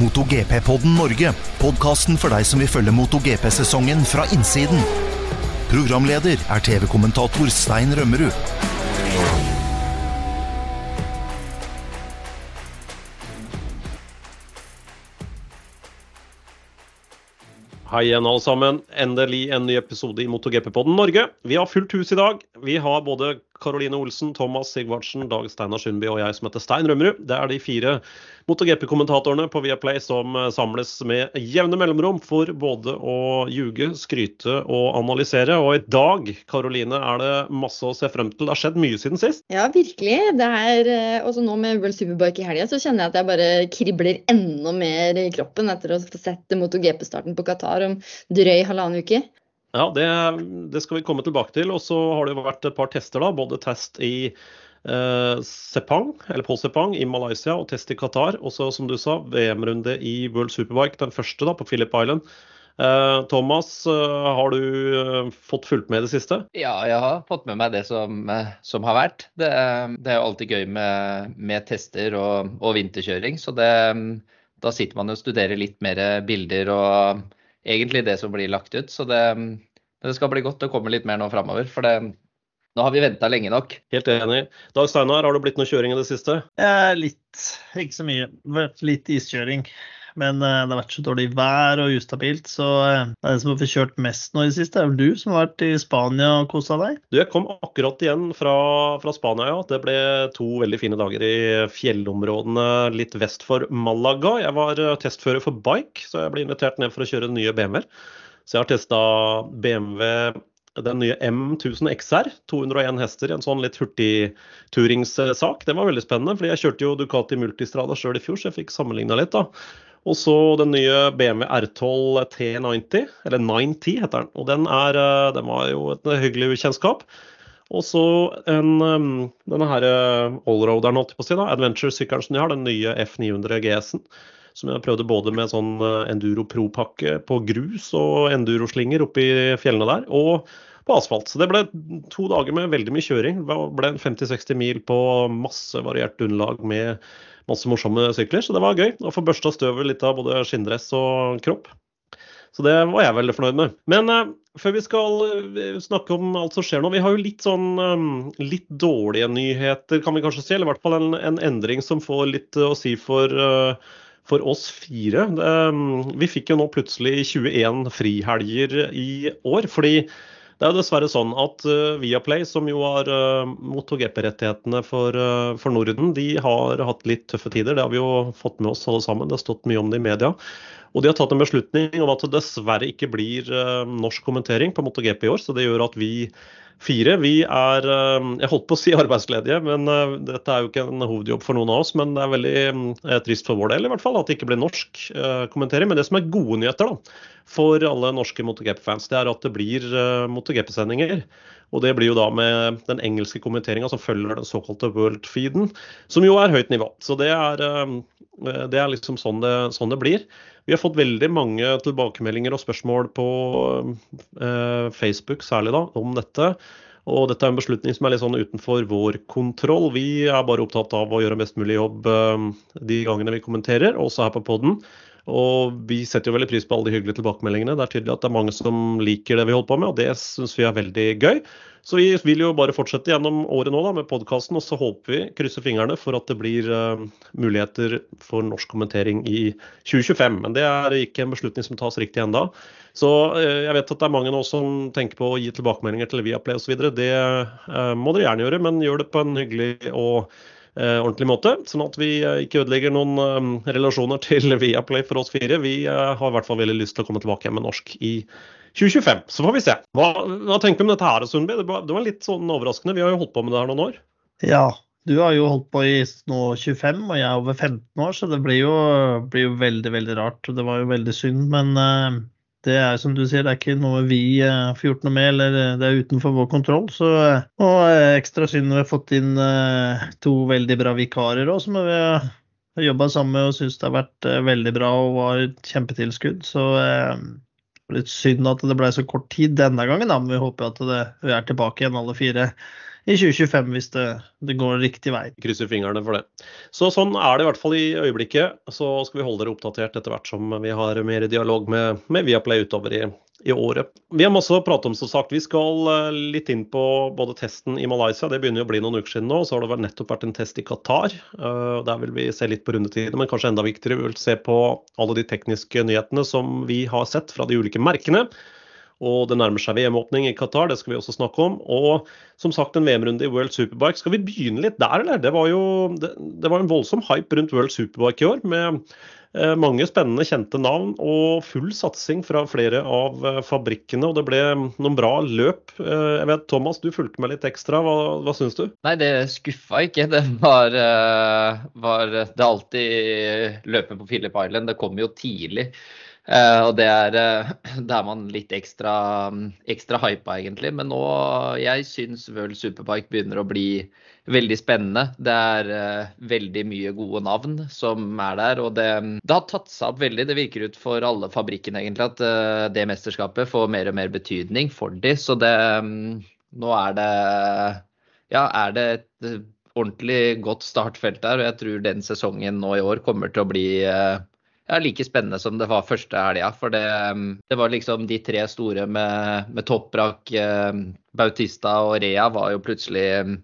MotoGP-podden Norge. Podkasten for deg som vil følge MotoGP-sesongen fra innsiden. Programleder er TV-kommentator Stein Rømmerud. Hei igjen, alle sammen. Endelig en ny episode i MotoGP-podden Norge. Vi har fullt hus i dag. Vi har både Karoline Olsen, Thomas Sigvardsen, Dag Steinar Sundby og jeg som heter Stein Rømmerud. Det er de fire MotoGP-kommentatorene på Viaplay som eh, samles med jevne mellomrom for både å ljuge, skryte og analysere. Og i dag, Karoline, er det masse å se frem til. Det har skjedd mye siden sist? Ja, virkelig. Det er, eh, også nå med World Superbike i helga, så kjenner jeg at jeg bare kribler enda mer i kroppen etter å få sett MotoGP-starten på Qatar om drøy halvannen uke. Ja, det, det, skal vi komme tilbake til. Og så har det vært et par tester, da. Både test i Sepang, eller på Sepang i Malaysia og test i Qatar. Og så, som du sa, VM-runde i World Superbike, den første da, på Philip Island. Eh, Thomas, eh, har du eh, fått fulgt med i det siste? Ja, jeg har fått med meg det som, eh, som har vært. Det, det, er jo alltid gøy med, med tester og, og, vinterkjøring. Så det, da sitter man og studerer litt mer bilder og egentlig det som blir lagt ut. Så det, det skal bli godt å komme litt mer nå framover. For det, nå har vi venta lenge nok. Helt enig. Dag Steinar, har det blitt noe kjøring i det siste? Eh, litt, ikke så mye. Litt iskjøring. Men eh, det har vært så dårlig vær og ustabilt, så eh, det som har fått kjørt mest nå i det siste, er vel du som har vært i Spania og kosa deg? Du, jeg kom akkurat igjen fra, fra, Spania, ja. Det ble to veldig fine dager i fjellområdene litt vest for Malaga. Jeg var eh, testfører for bike, så jeg ble invitert ned for å kjøre nye BMW-er. Så jeg har testa BMW den nye M1000 XR, 201 hester, en sånn litt hurtigturingssak. Det var veldig spennende, fordi jeg kjørte jo Ducati Multistrada sjøl i fjor, så jeg fikk sammenligna litt. da. Og så den nye BMW R12 T90, eller 9T heter den. Og den, er, eh, den var jo et hyggelig kjennskap. Og så en, denne her eh, allroaderen, holdt jeg på å si, da, adventure-sykkelen som de har, den nye F900 GS-en som jeg prøvde både med sånn eh, Enduro Pro-pakke på grus og enduroslinger oppe i fjellene der, og på asfalt. Så det ble to dager med veldig mye kjøring. Det ble 50-60 mil på masse variert underlag med masse morsomme sykler, så det var gøy å få børsta støvet litt av både skinndress og kropp. Så det var jeg veldig fornøyd med. Men uh, før vi skal uh, snakke om alt som skjer nå, vi har jo litt sånn um, litt dårlige nyheter, kan vi kanskje si. Eller i hvert fall en, en endring som får litt uh, å si for for oss fire. Um, vi fikk jo nå plutselig 21 frihelger i år. fordi det er jo dessverre sånn at uh, Viaplay, som jo har uh, MotoGP-rettighetene for, uh, for, Norden, de har hatt litt tøffe tider. Det har vi jo fått med oss alle sammen. Det har stått mye om det i media. Og de har tatt en beslutning om at det dessverre ikke blir norsk kommentering på MotoGP i år. Så det gjør at vi fire. Vi er eh, jeg holdt på å si arbeidsledige, men eh, dette er jo ikke en hovedjobb for noen av oss. Men det er veldig eh, trist for vår del i hvert fall at det ikke blir norsk kommentering. Men det som er gode nyheter da, for alle norske MotoGP-fans, det er at det blir MotoGP-sendinger. Og det blir jo da med den engelske kommenteringa som følger den såkalte world-feeden, som jo er høyt nivå. Så det er, det er liksom sånn det, sånn det blir. Vi har fått veldig mange tilbakemeldinger og spørsmål på eh, Facebook særlig da, om dette. Og dette er en beslutning som er litt sånn utenfor vår kontroll. Vi er bare opptatt av å gjøre best mulig jobb eh, de gangene vi kommenterer, også her på poden. Og vi setter jo veldig pris på alle de hyggelige tilbakemeldingene. Det er tydelig at det er mange som liker det vi holder på med, og det syns vi er veldig gøy. Så vi vil jo bare fortsette gjennom året nå da, med podkasten, og så håper vi, krysser fingrene, for at det blir uh, muligheter for norsk kommentering i 2025. Men det er ikke en beslutning som tas riktig enda. Så uh, jeg vet at det er mange nå som tenker på å gi tilbakemeldinger til Viaplay osv. Det uh, må dere gjerne gjøre, men gjør det på en hyggelig og ordentlig måte, sånn at vi ikke ødelegger noen um, relasjoner til Viaplay for oss fire. Vi har i hvert fall veldig lyst til å komme tilbake med norsk i 2025. Så får vi se. Hva, hva tenker du om dette her, Sundby? Det, det, var litt sånn overraskende. Vi har jo holdt på med det her noen år. Ja, du har jo holdt på i nå 25, og jeg er over 15 år, så det blir jo, blir jo veldig, veldig rart. Det var jo veldig synd. Men uh, det er som du sier, det er ikke noe vi får gjort noe med, eller eh, det er utenfor vår kontroll. Så, uh, og ekstra synd når vi har fått inn to veldig bra vikarer òg, som vi har jobba sammen med og syns det har vært veldig bra og var et kjempetilskudd. Så Litt synd at det ble så kort tid denne gangen, da, men vi håper at det, vi er tilbake igjen alle fire i 2025 hvis det, det, går riktig vei. Krysser fingrene for det. Så Sånn er det i hvert fall i øyeblikket. Så skal vi holde dere oppdatert etter hvert som vi har mer dialog med, med Viaplay utover i, i året. Vi har masse å prate om, som sagt. Vi skal eh, litt inn på både testen i Malaysia, det begynner jo å bli noen uker siden nå. Så har det nettopp vært en test i Qatar. Eh, der vil vi se litt på rundetidene, men kanskje enda viktigere, vi vil se på alle de tekniske nyhetene som vi har sett fra de ulike merkene. Og det nærmer seg VM-åpning i Qatar, det skal vi også snakke om. Og som sagt, en VM-runde i World Superbike. Skal vi begynne litt der, eller? Det var jo det, det var en voldsom hype rundt World Superbike i år. med Eh, mange spennende, kjente navn og full satsing fra flere av eh, fabrikkene. Og det ble noen bra løp. Eh, jeg vet, Thomas, du fulgte med litt ekstra. Hva, hva syns du? Nei, det skuffa ikke. Det var, var det alltid løpet på Philip Island. Det kom jo tidlig. Uh, og det er, uh, det er man litt ekstra, ekstra hypa, egentlig. Men nå, jeg syns World Superbike begynner å bli veldig spennende. Det er uh, veldig mye gode navn som er der. Og det, det, har tatt seg opp veldig. Det virker ut for alle fabrikkene egentlig at det mesterskapet får mer og mer betydning for de. Så det um, Nå er det Ja, er det et ordentlig godt startfelt der. Og jeg tror den sesongen nå i år kommer til å bli ja, like spennende som det var første helga. For det, um, det, var liksom de tre store med, med Topprak, um, Bautista og Rea var jo plutselig um,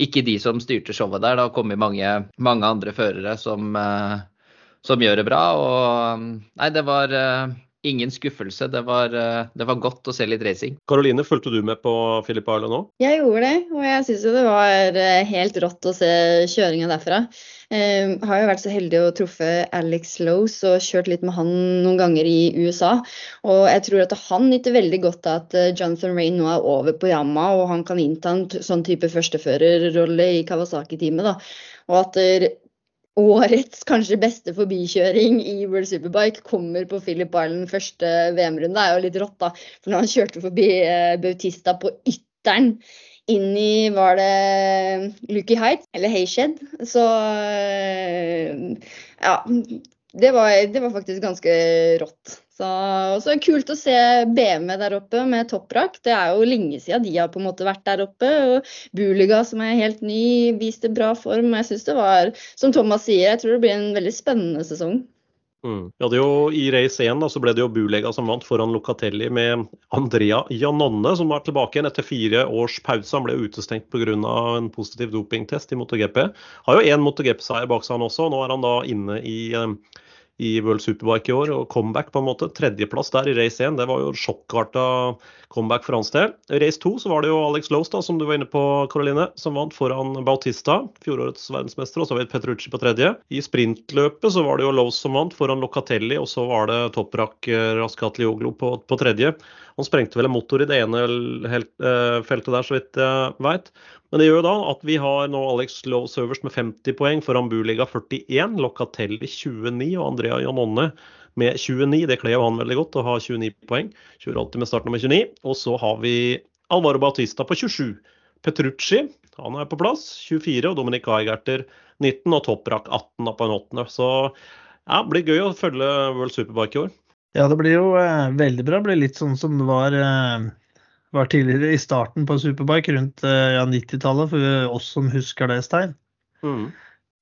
ikke de som styrte showet der. Det har kommet mange, mange andre førere som, uh, som, gjør det bra. Og nei, det var uh, ingen skuffelse. Det var, eh, det var, godt å se litt racing. Karoline, fulgte du med på Filip Island nå? Jeg gjorde det, og jeg syns det var eh, helt rått å se kjøringa derfra. Jeg har jo vært så heldig å truffe Alex Lowe og kjørt litt med han noen ganger i USA. Og jeg tror at han nyter veldig godt av at eh, Jonathan Rain nå er over på Yama, og han kan innta en sånn type førsteførerrolle i Kawasaki-teamet. Og at årets kanskje beste forbikjøring i World Superbike kommer på Philip Island første VM-runde. Det er jo litt rått, da. For når han kjørte forbi eh, Bautista på ytteren inn i Var det Lucky Height eller Hayshed? Så eh, ja. Det var, det var faktisk ganske rått. Så, også kult å se BMW der oppe med topprak. Det er jo lenge siden de har på en måte vært der oppe. og Buliga som er helt ny, viste bra form. Jeg synes det var, som Thomas sier, jeg tror det blir en veldig spennende sesong. Mm. Ja, jo, I race 1 da, så ble det jo Bulega som vant foran Locatelli med Andrea Janonne, som var tilbake igjen etter fire års pause. Han ble utestengt pga. en positiv dopingtest i MotoGP. Har jo én MotoGP-seier bak seg han også. Nå er han da inne i eh, i World Superbike i år, og comeback på en måte. Tredjeplass der i race 1, det var jo sjokkarta comeback for hans del. I race 2 så var det jo Alex Lowes, da, som du var inne på, Caroline, som vant foran Bautista, fjorårets verdensmester, og så vidt Petrucci på tredje. I sprintløpet så var det jo Lowes som vant foran Locatelli, og så var det Toprak eh, Raskatlioglu på, på tredje. Han sprengte vel en motor i det ene eh, feltet der, så vidt jeg veit. Men det gjør da at vi har nå Alex Lowe øverst med 50 poeng foran Buliga 41, Locatelli 29 og Andrea Janonne med 29. Det kler han veldig godt å ha 29 poeng. Kjører alltid med startnummer 29. Og så har vi Alvaro Bautista på 27. Petrucci han er på plass, 24. Og Dominic Aigerter 19. Og Topprak 18 på en åttende. Så ja, det blir gøy å følge World Superbike i år. Ja, det blir jo eh, veldig bra. Det blir litt sånn som det var eh var tidligere i starten på Superbike, rundt eh, ja, 90-tallet, for oss som husker det, Stein. Mm.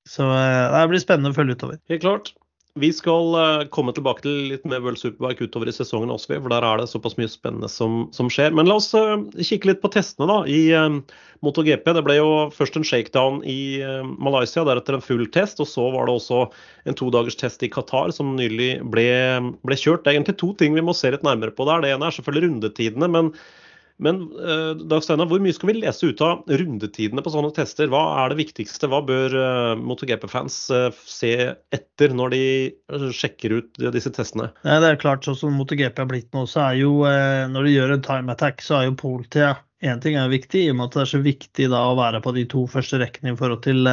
Så eh, det blir spennende å følge utover. Helt klart. Vi skal uh, komme tilbake til litt mer World Superbike utover i sesongen også, for der er det såpass mye spennende som, som skjer. Men la oss kikke litt på testene da, i uh, MotoGP. Det ble jo først en shakedown i Malaysia, deretter en full test. Og så var det også en todagers test i Qatar som nylig ble, ble kjørt. Det er egentlig to ting vi må se litt nærmere på der. Det ene er selvfølgelig rundetidene. men men eh, Dag Steinar, hvor mye skal vi lese ut av rundetidene på sånne tester? Hva er det viktigste? Hva bør eh, MotoGP-fans eh, se etter når de sjekker ut disse testene? Ja, det er klart, sånn som MotoGP er blitt nå, så er jo når de gjør en time attack, så er jo poltida én ting er viktig, i og med at det er så viktig da å være på de to første rekkene i forhold til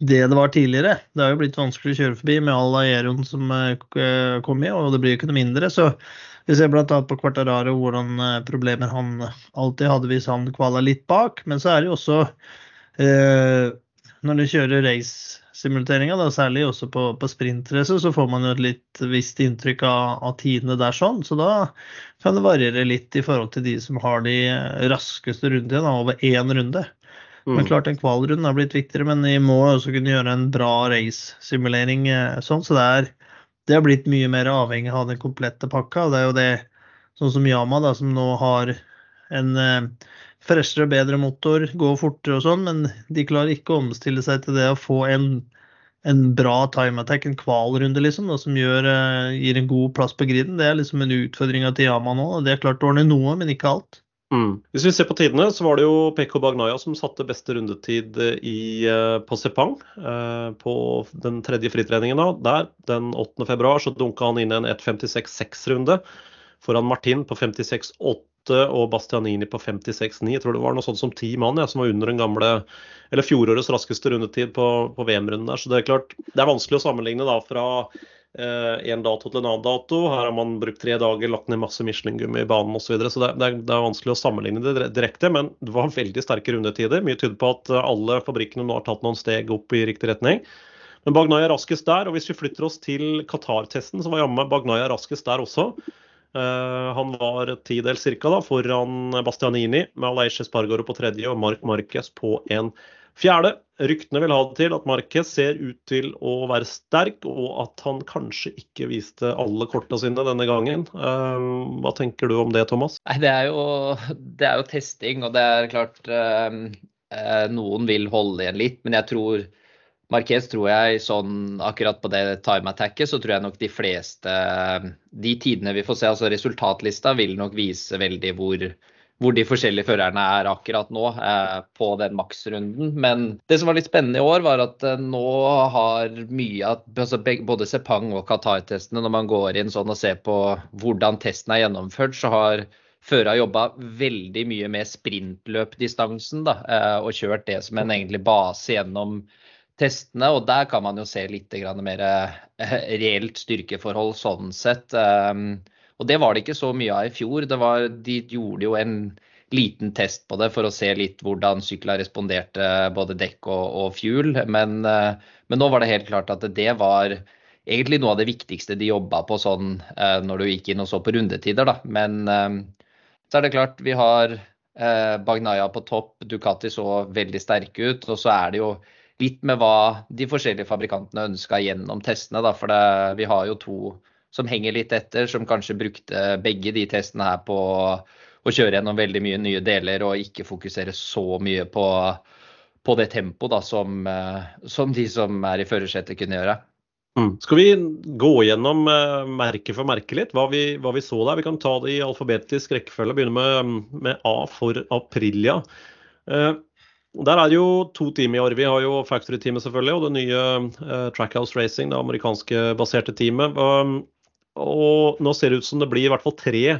det det var tidligere. Det har jo blitt vanskelig å kjøre forbi med all aeroen som kom i, og det blir jo ikke noe mindre. så vi ser bl.a. på Quartararo hvordan eh, problemer han alltid hadde hvis han kvala litt bak. Men så er det jo også eh, når du kjører race-simuleringa, særlig også på, på sprintrace, så får man jo et litt visst inntrykk av, av tidene der sånn. Så da kan det variere litt i forhold til de som har de raskeste rundene, over én runde. Men Mm. klart en kvalrunde har blitt viktigere, men vi må også kunne gjøre en bra race-simulering. eh, sånn, Så det, er, det har blitt mye mer avhengig av den komplette pakka. og Det er jo det, sånn som Yama, da, som nå har en eh, freshere, bedre motor, går fortere og sånn, men de klarer ikke å omstille seg til det å få en, en bra time attack, en kvalrunde, liksom, da, som gjør, eh, gir en god plass på griden. Det er liksom en utfordring til Yama nå. og De har klart å ordne noe, men ikke alt. Mm. Hvis vi ser på tidene, så var det jo Pekko Bagnaya som satte beste rundetid i, eh, på Sepang. eh, På den tredje fritreningen da. Der, den 8. februar, så dunka han inn en 1.56,6-runde foran Martin på 56,8 og Bastianini på 56,9. Jeg tror det var noe sånt som ti mann ja, som var under den gamle, eller fjorårets raskeste rundetid på, på VM-runden der. Så det er klart, det er vanskelig å sammenligne da fra eh, en dato til en annen dato. Her har man brukt tre dager, lagt ned masse Michelin-gummi i banen osv. Så, videre, så det, det, er, det er vanskelig å sammenligne det direkte. Men det var veldig sterke rundetider. Mye tyder på at eh, alle fabrikkene nå har tatt noen steg opp i riktig retning. Men Bagnaya er raskest der. Og hvis vi flytter oss til Qatar-testen, så var jammen Bagnaya raskest der også. Uh, han var tidel cirka da, foran Bastianini, med Aleish Spargaro på tredje og Mark Marquez på en fjerde. Ryktene vil ha det til at Marquez ser ut til å være sterk, og at han kanskje ikke viste alle korta sine denne gangen. Eh, hva tenker du om det, Thomas? Nei, det er jo, det er jo testing, og det er klart eh, eh, Noen vil holde igjen litt, men jeg tror Marquez tror jeg sånn akkurat på det time attacket, så tror jeg nok de fleste De tidene vi får se, altså resultatlista, vil nok vise veldig hvor, hvor de forskjellige førerne er akkurat nå eh, på den maksrunden. Men det som var litt spennende i år, var at eh, nå har mye av altså både Sepang og Qatar-testene, når man går inn sånn og ser på hvordan testen er gjennomført, så har Føra jobba veldig mye med sprintløpdistansen da, eh, og kjørt det som en egentlig base gjennom testene. Og der kan man jo se litt mer eh, reelt styrkeforhold sånn sett. Um, og det var det ikke så mye av i fjor. Var, de gjorde jo en liten test på det for å se litt hvordan sykla responderte, både dekk og, og fuel. Men, eh, men nå var det helt klart at det var egentlig noe av det viktigste de jobba på sånn eh, når du gikk inn og så på rundetider, da. Men eh, så er det klart, vi har Bagnaya på topp, Ducati så veldig sterke ut. Og så er det jo litt med hva de forskjellige fabrikantene ønska gjennom testene. Da, for det, vi har jo to som henger litt etter, som kanskje brukte begge de testene her på å kjøre gjennom veldig mye nye deler og ikke fokusere så mye på, på det tempoet som, eh, som de som er i førersetet kunne gjøre. Mm. Skal vi gå gjennom eh, merke for merke litt, hva vi, hva vi så der? Vi kan ta det i alfabetisk rekkefølge. Begynne med, med A for Aprilia. Eh, der er det jo to team i år. Vi har jo Factory-teamet selvfølgelig, og det nye eh, Trackhouse Racing, det amerikanske baserte teamet. Um, og nå ser det ut som det blir i hvert fall tre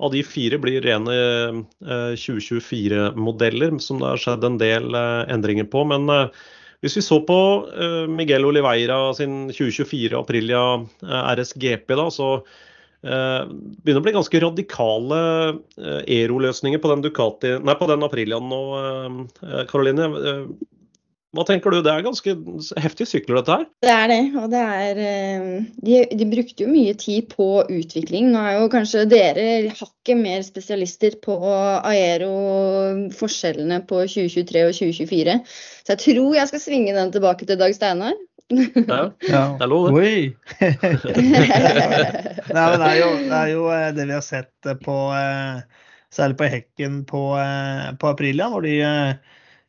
av de fire blir rene eh, 2024-modeller, som det har skjedd en del eh, endringer på. Men eh, hvis vi så på eh, Miguel Oliveira sin 2024 Aprilia eh, RSGP, da, så eh, begynner det å bli ganske radikale eh, Aero-løsninger på den på den Apriliaen nå, eh, Karoline. Hva tenker du? Det er ganske heftige sykler, dette her? Det er det. Og det er eh, de, de brukte jo mye tid på utvikling. Nå er jo kanskje dere hakket mer spesialister på aero, forskjellene på 2023 og 2024. Så jeg tror jeg skal svinge den tilbake til Dag Steinar. Ja, Ja. det er lov, det. Nei, men det, er jo, det er jo eh, det vi har sett på eh, Særlig på hekken på, på Aprilia, hvor de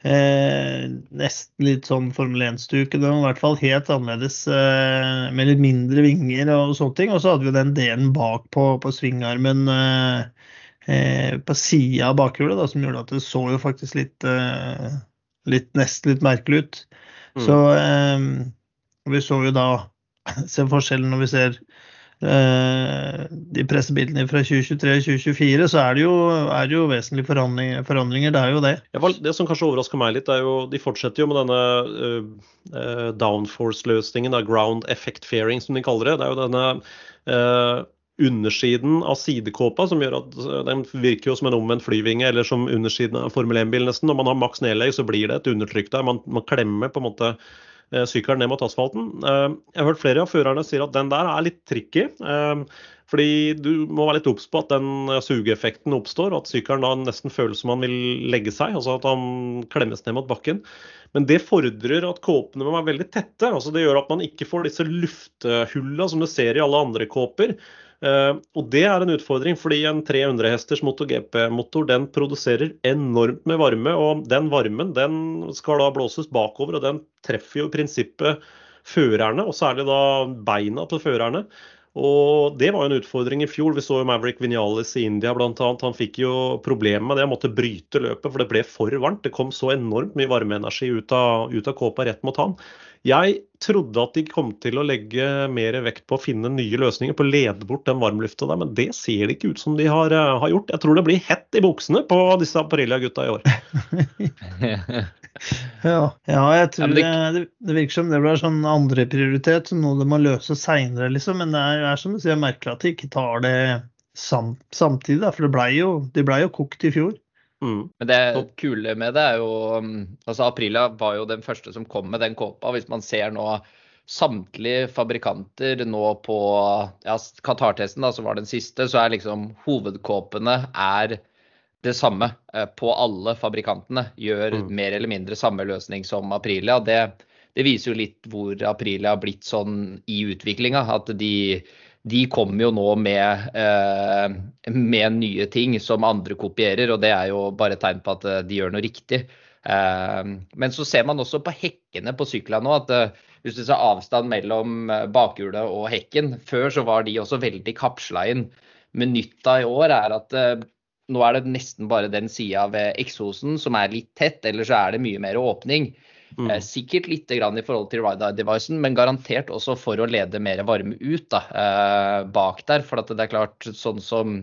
eh, nesten litt sånn Formel 1-stuke. Det var i hvert fall helt annerledes, eh, med litt mindre vinger og sånne ting. Og så hadde vi den delen bak på, på svingarmen eh, eh, på sida av bakhjulet, da, som gjorde at det så jo faktisk litt, eh, litt nesten litt merkelig ut. Mm. Så eh, vi så jo da Se forskjellen når vi ser de pressebildene fra 2023 og 2024, så er det jo, er det jo vesentlige forandringer, forandringer. Det er jo det. Det som kanskje overrasker meg litt, er jo De fortsetter jo med denne uh, downforce-løsningen, ground effect fairing som de kaller det. Det er jo denne uh, undersiden av sidekåpa som gjør at den virker jo som en omvendt flyvinge, eller som undersiden av Formel 1-bil nesten. Når man har maks nedlegg, så blir det et undertrykk der. Man, man klemmer på en måte sykkelen ned mot asfalten. Uh, jeg har hørt flere av førerne sier at den der er litt tricky. Uh, Fordi du må være litt obs på at den sugeeffekten oppstår, og at sykkelen da nesten føles som han vil legge seg, altså at han klemmes ned mot bakken. Men det fordrer at kåpene må være veldig tette. altså Det gjør at man ikke får disse lufthullene som du ser i alle andre kåper. Uh, og det er en utfordring, fordi en 300 hesters MotoGP-motor den produserer enormt med varme. Og den varmen den skal da blåses bakover, og den treffer jo i prinsippet førerne, og særlig da beina til førerne. Og det var jo en utfordring i fjor. Vi så jo Maverick Vinales i India bl.a. Han fikk jo problemer med det. Han måtte bryte løpet, for det ble for varmt. Det kom så enormt mye varmeenergi ut av, ut av kåpa rett mot han. Jeg trodde at de kom til å legge mer vekt på å finne nye løsninger på å lede bort den varmlufta der, men det ser det ikke ut som de har, eh, har gjort. Jeg tror det blir hett i buksene på disse Aprilia-gutta i år. ja, ja, jeg tror det, det, det, virker som det blir sånn andreprioritet, som noe de må løse seinere, liksom. Men det er, er, som du sier, merkelig at de ikke tar det sam, samtidig, da, for det ble jo, de ble jo kokt i fjor. Mm. Men det kule med det er jo um, altså Aprilia var jo den første som kom med den kåpa. Hvis man ser nå samtlige fabrikanter nå på ja, Qatar-testen, som var den siste, så er liksom hovedkåpene er det samme eh, på alle fabrikantene. Gjør mm. mer eller mindre samme løsning som Aprilia. Det, det viser jo litt hvor Aprilia har blitt sånn i utviklinga. At de de kommer jo nå med, eh, med, nye ting som andre kopierer, og det er jo bare et tegn på at eh, de gjør noe riktig. Eh, men så ser man også på hekkene på syklene nå at hvis du ser avstand mellom bakhjulet og hekken Før så var de også veldig kapsla inn. Men nytta i år er at nå er det nesten bare den sida ved eksosen som er litt tett, eller så er det mye mer åpning. Mm. Eh, sikkert litt grann i forhold til ride-eye-devicen, men garantert også for å lede mer varme ut da, eh, bak der. For det er klart, sånn som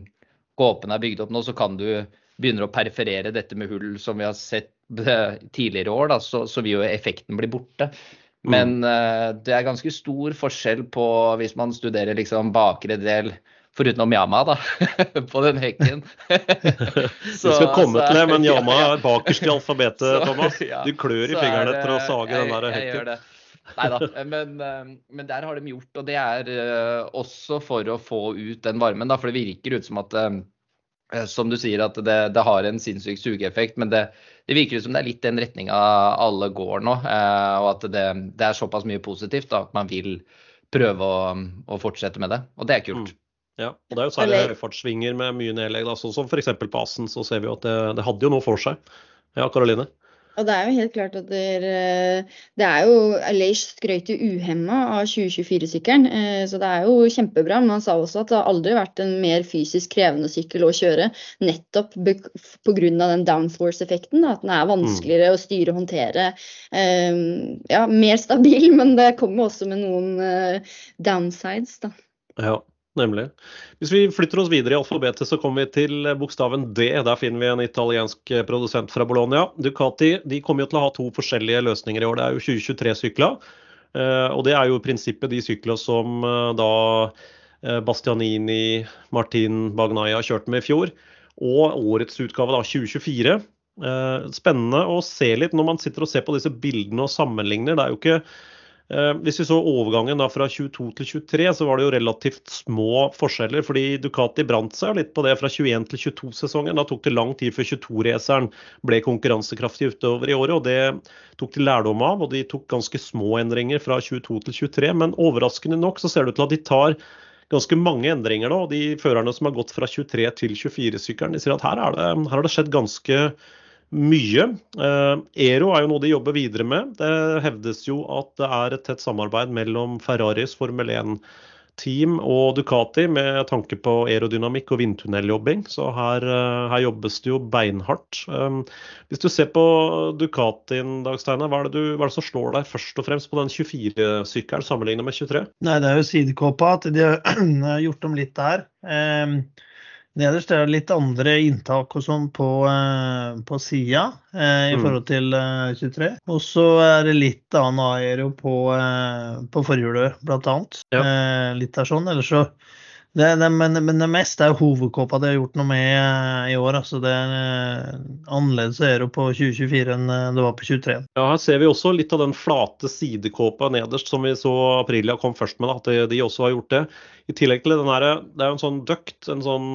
gåpen er bygd opp nå, så kan du begynne å perforere dette med hull som vi har sett eh, tidligere år, da, så, så, vil jo effekten bli borte. Mm. Men mm. det er ganske stor forskjell på hvis man studerer liksom bakre del Foruten Yama, da, på den hekken. så, Vi skal komme til det, men Yama er bakerst i alfabetet, så, Thomas. Du klør i fingrene etter å sage jeg, den der hekken. Jeg gjør det. Nei da, men, eh, men, der har de gjort, og det er eh, også for å få ut den varmen. Da, for det virker ut som at eh, som du sier, at det, det har en sinnssyk sugeeffekt, men det, det virker ut som det er litt den retninga alle går nå. Og at det, det, er såpass mye positivt da, at man vil prøve å, å, fortsette med det. Og det er kult. Mm. Ja, og det er jo særlig høyfartssvinger med mye nedlegg. Sånn som f.eks. på Assen, så ser vi jo at det, det, hadde jo noe for seg. Ja, Karoline? Og det er jo helt klart at det er, det er jo Aleish skrøt jo uhemma av 2024-sykkelen, eh, så det er jo kjempebra. Men han sa også at det har aldri vært en mer fysisk krevende sykkel å kjøre, nettopp pga. den downforce-effekten. At den er vanskeligere å styre og håndtere. Eh, ja, mer stabil, men det kommer også med noen eh, downsides, da. Ja. Nemlig. Hvis vi flytter oss videre i alfabetet, så kommer vi til bokstaven D. Der finner vi en italiensk produsent fra Bologna. Ducati de kommer jo til å ha to forskjellige løsninger i år. Det er jo 2023-sykler. Eh, og det er jo i prinsippet de sykler som eh, da eh, Bastianini, Martin Bagnaia kjørte med i fjor. Og årets utgave, da, 2024. Spennende å se litt når man sitter og ser på disse bildene og sammenligner. Det er jo ikke Eh, hvis vi så overgangen fra 22 til 23, så var det jo relativt små forskjeller. fordi Ducati brant seg litt på det fra 21 til 22-sesongen. Da tok det lang tid før 22-raceren ble konkurransekraftig utover i året. og Det tok de lærdom av, og de tok ganske små endringer fra 22 til 23. Men overraskende nok så ser det ut til at de tar ganske mange endringer nå. og De førerne som har gått fra 23 til 24-sykkelen, de sier at her, det, her har det skjedd ganske mye. Eh, Ero er jo noe de jobber videre med. Det hevdes jo at det er et tett samarbeid mellom Ferraris Formel 1-team og Ducati med tanke på aerodynamikk og vindtunneljobbing. Så her, eh, her, jobbes det jo beinhardt. Eh, hvis du ser på Ducatien, Dag Steinar, hva, hva, er det som slår deg først og fremst på den 24-sykkelen sammenlignet med 23? Nei, Det er jo sidekåpa, at de har gjort om litt der. Nederst er det litt andre inntak og sånn på, eh, på sida eh, i mm. forhold til eh, 23. Og så er det litt annen aero på, eh, på forhjulet, blant annet. Ja. Eh, litt der sånn. Ellers så Det, det, men, men, det meste er hovedkåpa de har gjort noe med eh, i år. altså det er eh, Annerledes er det på 2024 enn eh, det var på 23. Ja, Her ser vi også litt av den flate sidekåpa nederst som vi så Aprilia kom først med. At de, også har gjort det. I tillegg til den her, Det er jo en sånn duct, en sånn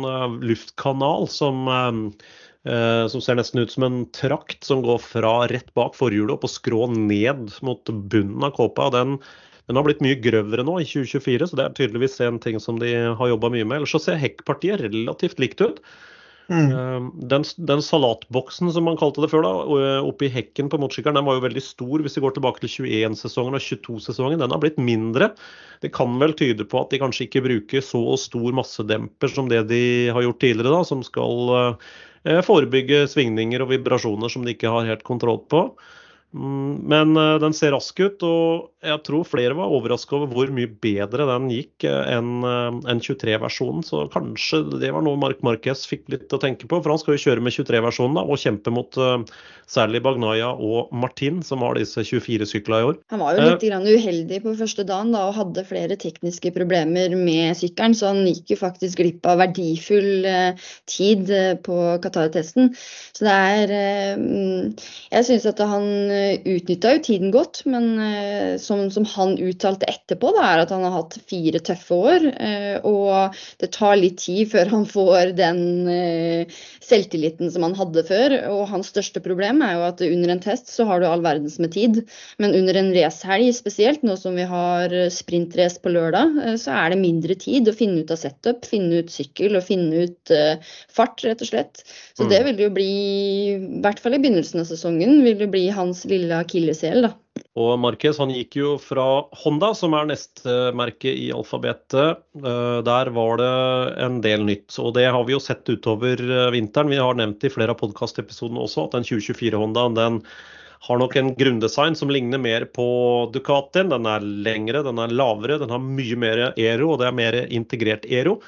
luftkanal som uh, som ser nesten ut som en trakt som går fra rett bak forhjulet og skrå ned mot bunnen av kåpa. Den den har blitt mye grøvere nå i 2024, så det er tydeligvis en ting som de har jobba mye med. Ellers så ser hekkpartiet relativt likt ut. Mm. Ehm, den, den, salatboksen som man kalte det før, da, oppi hekken på motorsykkelen, den var jo veldig stor hvis vi går tilbake til 21-sesongen og 22-sesongen. Den har blitt mindre. Det kan vel tyde på at de kanskje ikke bruker så stor massedemper som det de har gjort tidligere, da, som skal eh, forebygge svingninger og vibrasjoner som de ikke har helt kontroll på. Mm, men eh, den ser rask ut, og jeg tror flere var overraska over hvor mye bedre den gikk eh, enn 23-versjonen. Så kanskje det var noe Mark Marquez fikk litt å tenke på. For han skal jo kjøre med 23-versjonen og kjempe mot særlig Bagnaya og Martin, som har disse 24 sykla i år. Han var jo litt uh, uheldig på første dagen da, og hadde flere tekniske problemer med sykkelen, så han gikk jo faktisk glipp av verdifull tid på Qatar-testen. Så det er Jeg syns at han utnytta jo tiden godt, men eh, som, som, han uttalte etterpå, da, er at han har hatt fire tøffe år. Eh, og det tar litt tid før han får den eh, selvtilliten som han hadde før. Og hans største problem er jo at under en test så har du all verdens med tid. Men under en racehelg spesielt, nå som vi har sprintrace på lørdag, så er det mindre tid å finne ut av setup, finne ut sykkel og finne ut fart, rett og slett. Så mm. det vil jo bli, i hvert fall i begynnelsen av sesongen, vil jo bli hans lille akilleshæl, da. Og Marquez han gikk jo fra Honda, som er neste merke i alfabetet. Eh, der var det en del nytt. Og det har vi jo sett utover eh, vinteren. Vi har nevnt i flere av podkastepisodene også at den 2024-Hondaen den har nok en grunndesign som ligner mer på Ducatien. Den er lengre, den er lavere, den har mye mer aero, og det er mer integrert aero.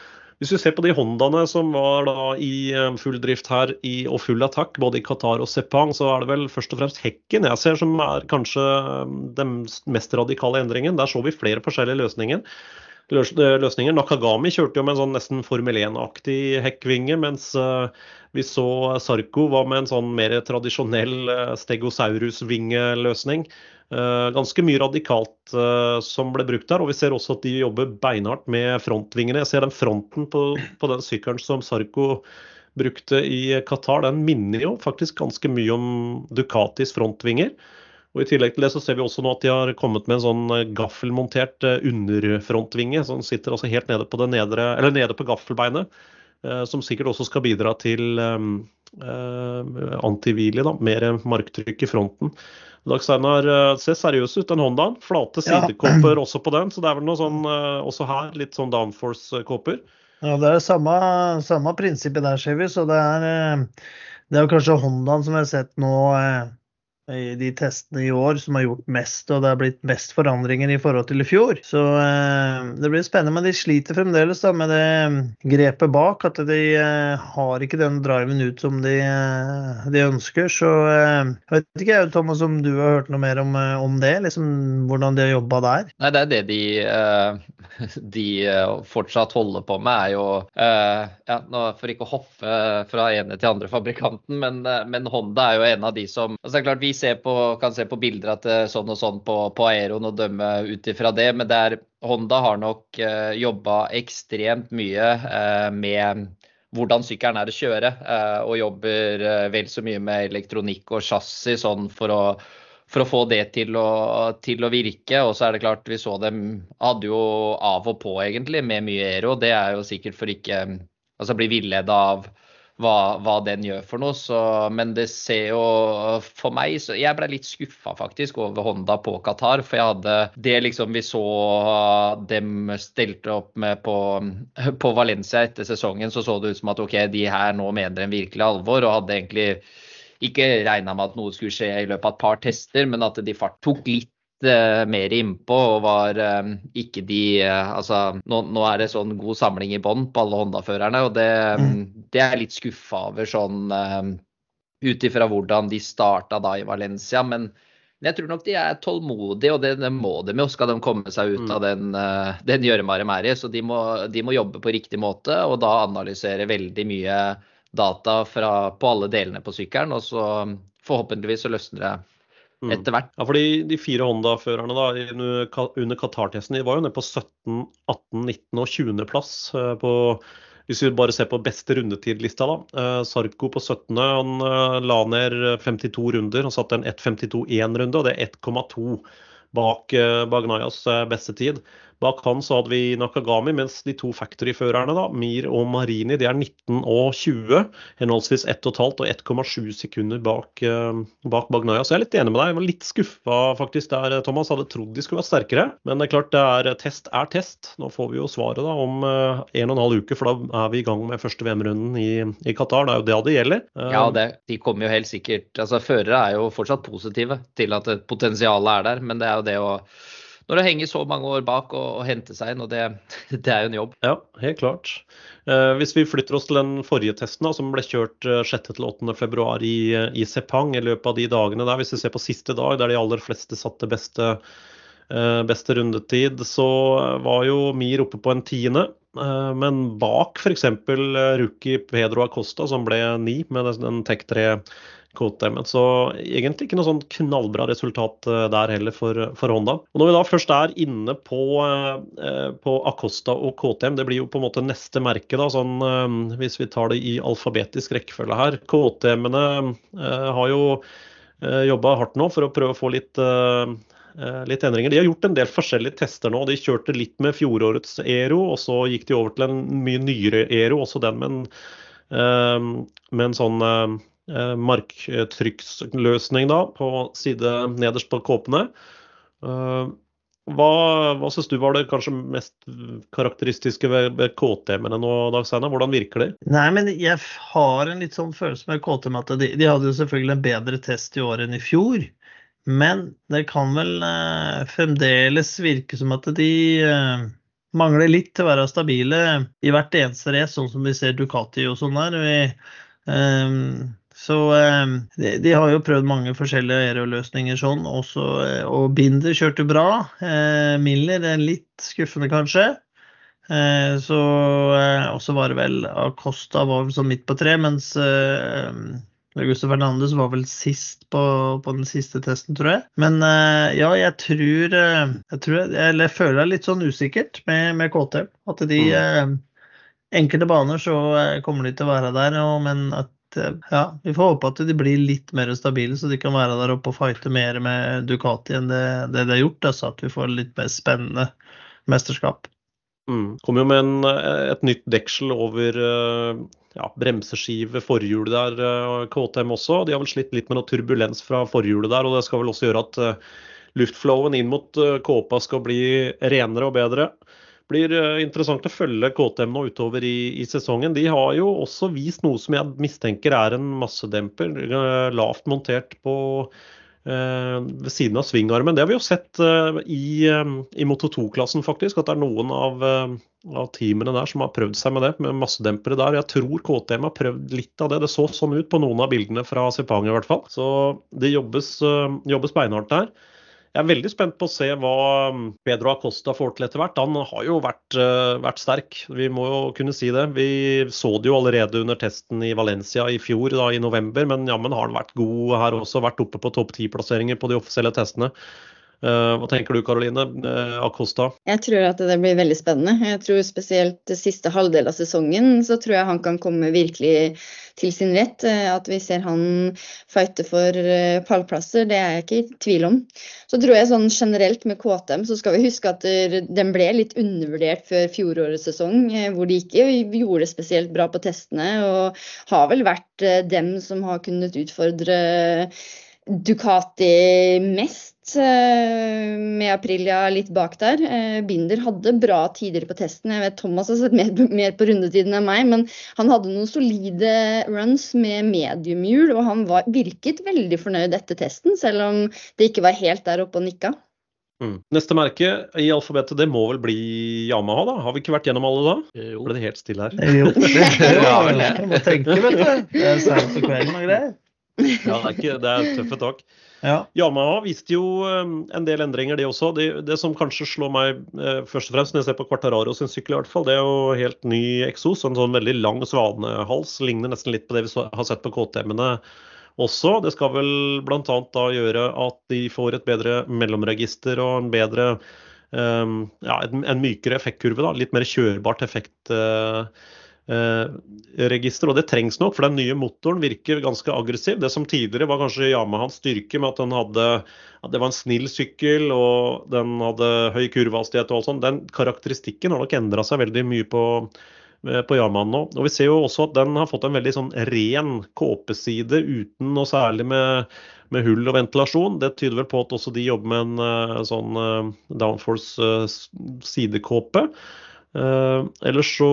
Hvis du ser på de Hondaene som var da i eh, full drift her i, og full attakk, både i Qatar og Sepang, så er det vel først og fremst hekken jeg ser som er kanskje eh, den mest radikale endringen. Der så vi flere forskjellige løsninger. Løs, løsninger. Nakagami kjørte jo med en sånn nesten Formel 1-aktig hekkvinge, mens vi så Sarko var med en sånn mer tradisjonell stegosaurus-vingeløsning. Eh, ganske mye radikalt uh, som ble brukt der. Og vi ser også at de jobber beinhardt med frontvingene. Jeg ser den fronten på, på den sykkelen som Sarko brukte i Qatar, den minner jo faktisk ganske mye om Ducatis frontvinger. Og I tillegg til det så ser vi også nå at de har kommet med en sånn eh, gaffelmontert underfrontvinge som sitter altså helt nede på, nedre, nede på gaffelbeinet. Som sikkert også skal bidra til um, uh, antihvile, mer marktrykk i fronten. Dag Steinar eh, ser seriøs ut, den Hondaen. Flate sidekåper også på den. Så det er vel noe sånn eh, også her, litt sånn downforce-kåper. Ja, det er samme, samme prinsippet der, ser vi. Så det er, eh, det er kanskje Hondaen som vi har sett nå i de testene i år som har gjort mest, og det har blitt mest forandringer i forhold til i fjor. Så eh, det blir spennende, men de sliter fremdeles da, med det mm, grepet bak. At de eh, har ikke den driven ut som de, eh, de ønsker. Så eh, jeg vet ikke Thomas om du har hørt noe mer om, eh, om det? liksom Hvordan de har jobba der? Nei, det er det de, de fortsatt holder på med, er jo ja, For ikke å hoppe fra ene til andre fabrikanten, men, men Honda er jo en av de som altså det er klart vi på, kan se på bilder at det er sånn og sånn på, på aeroen og dømme ut ifra det, men der Honda har nok eh, jobba ekstremt mye eh, med hvordan sykkelen er å kjøre, eh, og jobber eh, vel så mye med elektronikk og chassis sånn for å, for å få det til å, til å, virke. Og så er det klart, vi så dem hadde jo av og på egentlig med mye aero. Det er jo sikkert for ikke altså bli villeda av hva, hva, den gjør for noe. Så, men det ser jo for meg så Jeg ble litt skuffa faktisk over Honda på Qatar. For jeg hadde det liksom vi så dem stelte opp med på, på Valencia etter sesongen, så så det ut som at OK, de her nå mener en virkelig alvor. Og hadde egentlig ikke regna med at noe skulle skje i løpet av et par tester, men at de tok litt mer innpå og var uh, ikke de uh, Altså, nå, nå, er det sånn god samling i bånn på alle Honda-førerne, og det, mm. det, er jeg litt skuffa over sånn ut ifra hvordan de starta da i Valencia. Men jeg tror nok de er tålmodige, og det, det må de jo. Skal de komme seg ut Mm. av den, eh, den gjørma de er i. Så de må, de må jobbe på riktig måte, og da analysere veldig mye data fra, på alle delene på sykkelen. Og så forhåpentligvis så løsner det Mm. Etter hvert. Ja, fordi De fire Honda-førerne da, under Qatar-testen de var jo nede på 17, 18, 19 og 20.-plass. på hvis vi bare ser på beste rundetidlista, da. Eh, Sarko på 17. Han eh, la ned 52 runder. Han satte en 1.52-1 runde, og det er 1,2 bak eh, Bagnayas eh, beste tid. Bak han så hadde vi Nakagami, mens de to factory-førerne, Mir og Marini, de er 19 og 20. Henholdsvis 1,5 og 1,7 sekunder bak, eh, bak Bagnaya. Så jeg er litt enig med deg. Jeg var litt skuffa faktisk der, Thomas. Hadde trodd de skulle være sterkere. Men det er klart, det er, test er test. Nå får vi jo svaret da om eh, en og en halv uke, for da er vi i gang med første VM-runden i, i Qatar. Det er jo det det gjelder. Eh, Ja, det, de kommer jo helt sikkert altså Førere er jo fortsatt positive til at potensialet er der, men det er jo det å Når det henger så mange år bak og, og hente seg inn, og det, det er jo en jobb. Ja, helt klart. Eh, hvis vi flytter oss til den forrige testen, da, som ble kjørt eh, 6.-8. februar i, i Sepang i løpet av de dagene der, hvis vi ser på siste dag, der de aller fleste satte beste, eh, beste rundetid, så var jo Mir oppe på en tiende. Eh, men bak f.eks. rookie Pedro Acosta, som ble ni med den- Tech 3 KTM-en. Så egentlig ikke noe sånn knallbra resultat eh, der heller for, for Honda. Og Når vi da først er inne på, eh, på Acosta og KTM, det blir jo på en måte neste merke, da, sånn, eh, hvis vi tar det i alfabetisk rekkefølge her. KTM-ene eh, har jo jobba hardt nå for å prøve å få litt eh, eh, litt endringer. De har gjort en del forskjellige tester nå. De kjørte litt med fjorårets Ero, og så gikk de over til en mye nyere Ero, også den med en, eh, med en sånn eh, eh, marktrykksløsning da, på side nederst på kåpene. Eh, hva, hva syns du var det kanskje mest karakteristiske ved, ved KTM-ene nå, Dag Steinar? Hvordan virker de? Nei, men jeg har en litt sånn følelse med KTM at de, de hadde jo selvfølgelig en bedre test i år enn i fjor. Men det kan vel eh, fremdeles virke som at de eh, mangler litt til å være stabile i hvert eneste race, sånn som vi ser Ducati og sånn der. Vi, eh, så eh, de, de har jo prøvd mange forskjellige aeroløsninger sånn, også, eh, og Binder kjørte bra. Eh, Miller er litt skuffende, kanskje. Eh, så eh, også var det vel Acosta var sånn midt på tre, mens eh, Augusto Fernandes var vel sist på, på den siste testen, tror jeg. Men eh, ja, jeg tror eh, Jeg, tror, jeg, eller jeg føler det litt sånn usikkert med, med KTM. At de eh, Enkelte baner så kommer de til å være der, og, men at ja, vi får håpe at de blir litt mer stabile, så de kan være der oppe og fighte mer med Ducati enn det, det de har gjort. Altså at vi får litt mer spennende mesterskap. Mm. Kom jo med en, eh, et nytt deksel over eh, ja, bremseskive, forhjulet der, eh, KTM også. De har vel slitt litt med noe turbulens fra forhjulet der, og det skal vel også gjøre at luftflowen inn mot Kåpa skal bli renere og bedre. Blir interessant å følge KTM nå utover i, i sesongen. De har jo også vist noe som jeg mistenker er en massedemper, lavt montert på ved siden av svingarmen. Det har vi jo sett eh, i, eh, i Moto 2-klassen, faktisk. At det er noen av, eh, av teamene der som har prøvd seg med det, med massedempere der. Jeg tror KTM har prøvd litt av det. Det så sånn ut på noen av bildene fra Sepang i hvert fall. Så det jobbes, eh, jobbes beinhardt der. Jeg er veldig spent på å se hva mm, Pedro Acosta får til etter hvert. Han har jo vært, eh, vært sterk, vi må jo kunne si det. Vi så det jo allerede under testen i Valencia i fjor, da, i november, men jammen har han vært god her også. Vært oppe på topp ti-plasseringer på de offisielle testene. Eh, hva tenker du Karoline? Eh, Acosta? Jeg tror at det blir veldig spennende. Jeg tror Spesielt siste halvdel av sesongen så tror jeg han kan komme virkelig til sin rett. Eh, At vi ser han fighte for eh, pallplasser, det er jeg ikke i tvil om. Så tror jeg sånn generelt med KTM så skal vi huske at den ble litt undervurdert før fjorårets sesong, eh, hvor de ikke gjorde det spesielt bra på testene. Og har vel vært dem som har kunnet utfordre Ducati mest, med Aprilia litt bak der. Eh, Binder hadde bra tider på testen. Jeg vet Thomas har sett mer, mer på rundetiden enn meg, men han hadde noen solide runs med mediumhjul, og han var, virket veldig fornøyd etter testen, selv om det ikke var helt der oppe og nikka. Mm. Neste merke i alfabetet, det må vel bli Yamaha, da? Har vi ikke vært gjennom alle da? Jo. Ble det helt stille her? Jo, Ja, vel det. du må tenke, vet du. Det er seint på kvelden og greier. Ja, det er, ikke, det er tøffe tak. Ja. Yamaha viste jo eh, en del endringer, det også. Det, det som kanskje slår meg eh, først og fremst når jeg ser på Quartararo sin sykkel, i hvert fall, det er jo helt ny eksos. En sånn veldig lang svanehals. Ligner nesten litt på det vi har sett på KTM-ene også. Det skal vel bl.a. da gjøre at de får et bedre mellomregister og en bedre um, ja, en, mykere effektkurve. da, Litt mer kjørbart effekt. Uh, register, og det trengs nok, for den nye motoren virker ganske aggressiv. Det som tidligere var kanskje Yamahans styrke, med at den hadde at det var en snill sykkel og den hadde høy kurvehastighet og alt sånt, den karakteristikken har nok endra seg veldig mye på, eh, på Yamahaen nå. Og Vi ser jo også at den har fått en veldig sånn ren kåpeside uten noe særlig med, med hull og ventilasjon. Det tyder vel på at også de jobber med en uh, sånn downforce sidekåpe. Uh, ellers så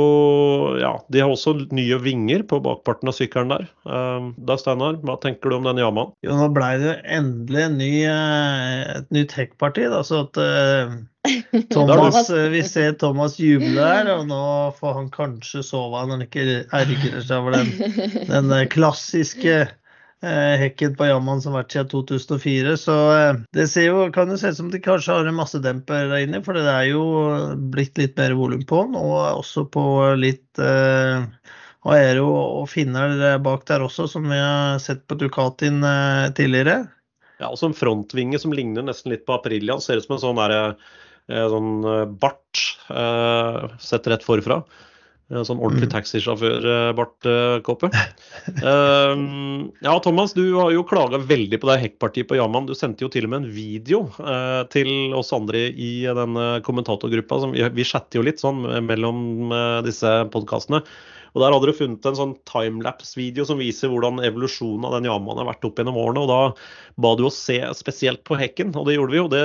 Ja, de har også nye vinger på bakparten av sykkelen der. Uh, da Steinar, hva tenker du om den Yamaen? Jo, nå ble det endelig en ny, uh, et nytt hekkparti. Så at Thomas, vi ser Thomas juble der, og nå får han kanskje sove når han ikke ergrer seg over den, den klassiske Eh, hekken på Jamman som har vært siden 2004. Så eh, det jo, kan jo se ut som de kanskje har en masse demper der inne, for det er jo blitt litt mer volum på den. Og også på litt eh, aero og finner bak der også, som vi har sett på Ducatin eh, tidligere. Ja, også en frontvinge som ligner nesten litt på Aprilian. Ser ut som en sånn, der, eh, sånn bart eh, sett rett forfra. Sånn ordentlig mm. taxisjåfør, eh, Bart eh, Kåpe. Uh, ja, Thomas, du har jo klaga veldig på det hekkpartiet på Jaman. Du sendte jo til og med en video uh, til oss andre i denne kommentatorgruppa. Vi, vi, chatter jo litt sånn mellom uh, disse podkastene. Og Der hadde du funnet en sånn timelapse-video som viser hvordan evolusjonen av den Yamaen har vært opp gjennom årene. og Da ba du oss se spesielt på hekken, og det gjorde vi jo. Det,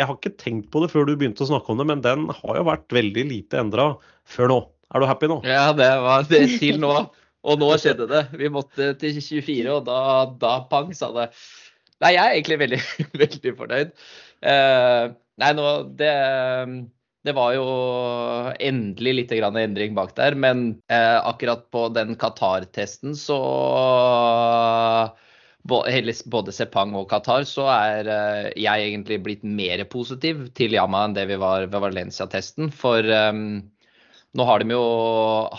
jeg har ikke tenkt på det før du begynte å snakke om det, men den har jo vært veldig lite endra før nå. Er du happy nå? Ja, det var det til nå. Og nå skjedde det. Vi måtte til 24, og da, da pang, sa det. Nei, jeg er egentlig veldig, veldig fornøyd. Eh, nei, nå det, det var jo endelig litt endring bak der, men eh, akkurat på den Qatar-testen så både Sepang og Qatar, så er eh, jeg egentlig blitt mer positiv til Yama enn det vi var ved Valencia-testen. For um, nå har de jo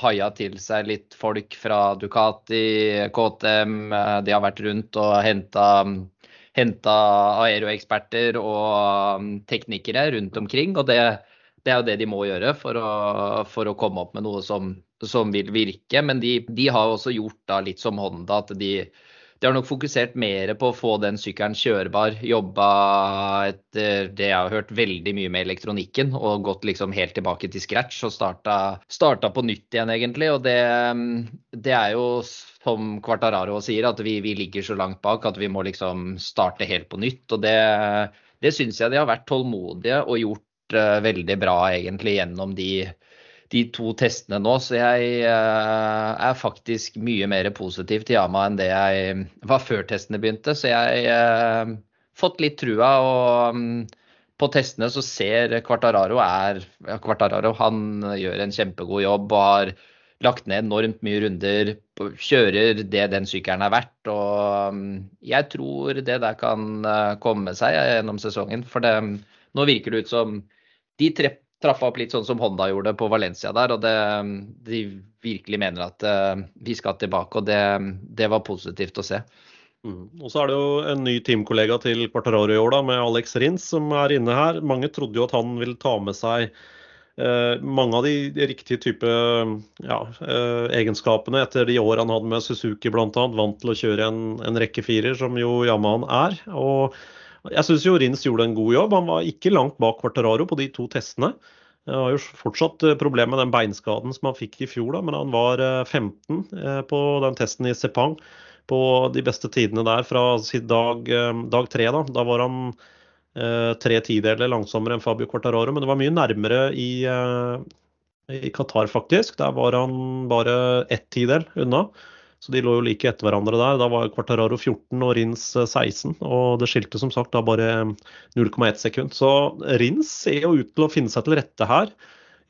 haia til seg litt folk fra Ducati, KTM. Eh, de har vært rundt og henta, aeroeksperter og um, teknikere rundt omkring. Og det, det, er jo det de må gjøre for å, for å komme opp med noe som, som vil virke. Men de, de har også gjort litt som Honda, at de, de har nok fokusert mer på å få den sykkelen kjørbar. Jobba etter det jeg har hørt veldig mye med elektronikken og gått liksom helt tilbake til scratch og starta, starta på nytt igjen, egentlig. Og det, det er jo som Quartararo sier, at vi, vi, ligger så langt bak at vi må liksom starte helt på nytt. Og det, det syns jeg de har vært tålmodige og gjort uh, veldig bra egentlig gjennom de de to testene nå, så jeg uh, er faktisk mye mer positiv til Yama enn det jeg var før testene begynte. Så jeg har uh, fått litt trua. og um, på testene så ser Quartararo er Quartararo han gjør en kjempegod jobb og har lagt ned enormt mye runder. Kjører det den sykkelen er verdt. Og um, jeg tror det der kan uh, komme seg gjennom sesongen. For det, nå virker det ut som de tre trappa opp litt sånn som Honda gjorde på Valencia der. Og det, de virkelig mener at uh, vi skal tilbake. Og det, det var positivt å se. Mm. Og så er det jo en ny teamkollega til Quartararo i år, da, med Alex Rins, som er inne her. Mange trodde jo at han ville ta med seg eh, mange av de riktige type ja, eh, egenskapene etter de år han hadde med Suzuki bl.a. Vant til å kjøre en, en rekke firer, som jo Yamahan er. og jeg syns jo Rins gjorde en god jobb. Han var ikke langt bak Quartararo på de to testene. Han har jo fortsatt eh, problemer med den beinskaden som han fikk i fjor, da, men han var 15 eh, eh, på den testen i Sepang på de beste tidene der fra dag, dag tre. Da. da var han tre tideler langsommere enn Fabio Quartararo, men det var mye nærmere i, i Qatar, faktisk. Der var han bare ett tidel unna. Så de lå jo like etter hverandre der. Da var Quartararo 14 og Rins 16. Eh, og det skilte som sagt da bare 0,1 sekund. Så Rins ser jo ut til å finne seg til rette her.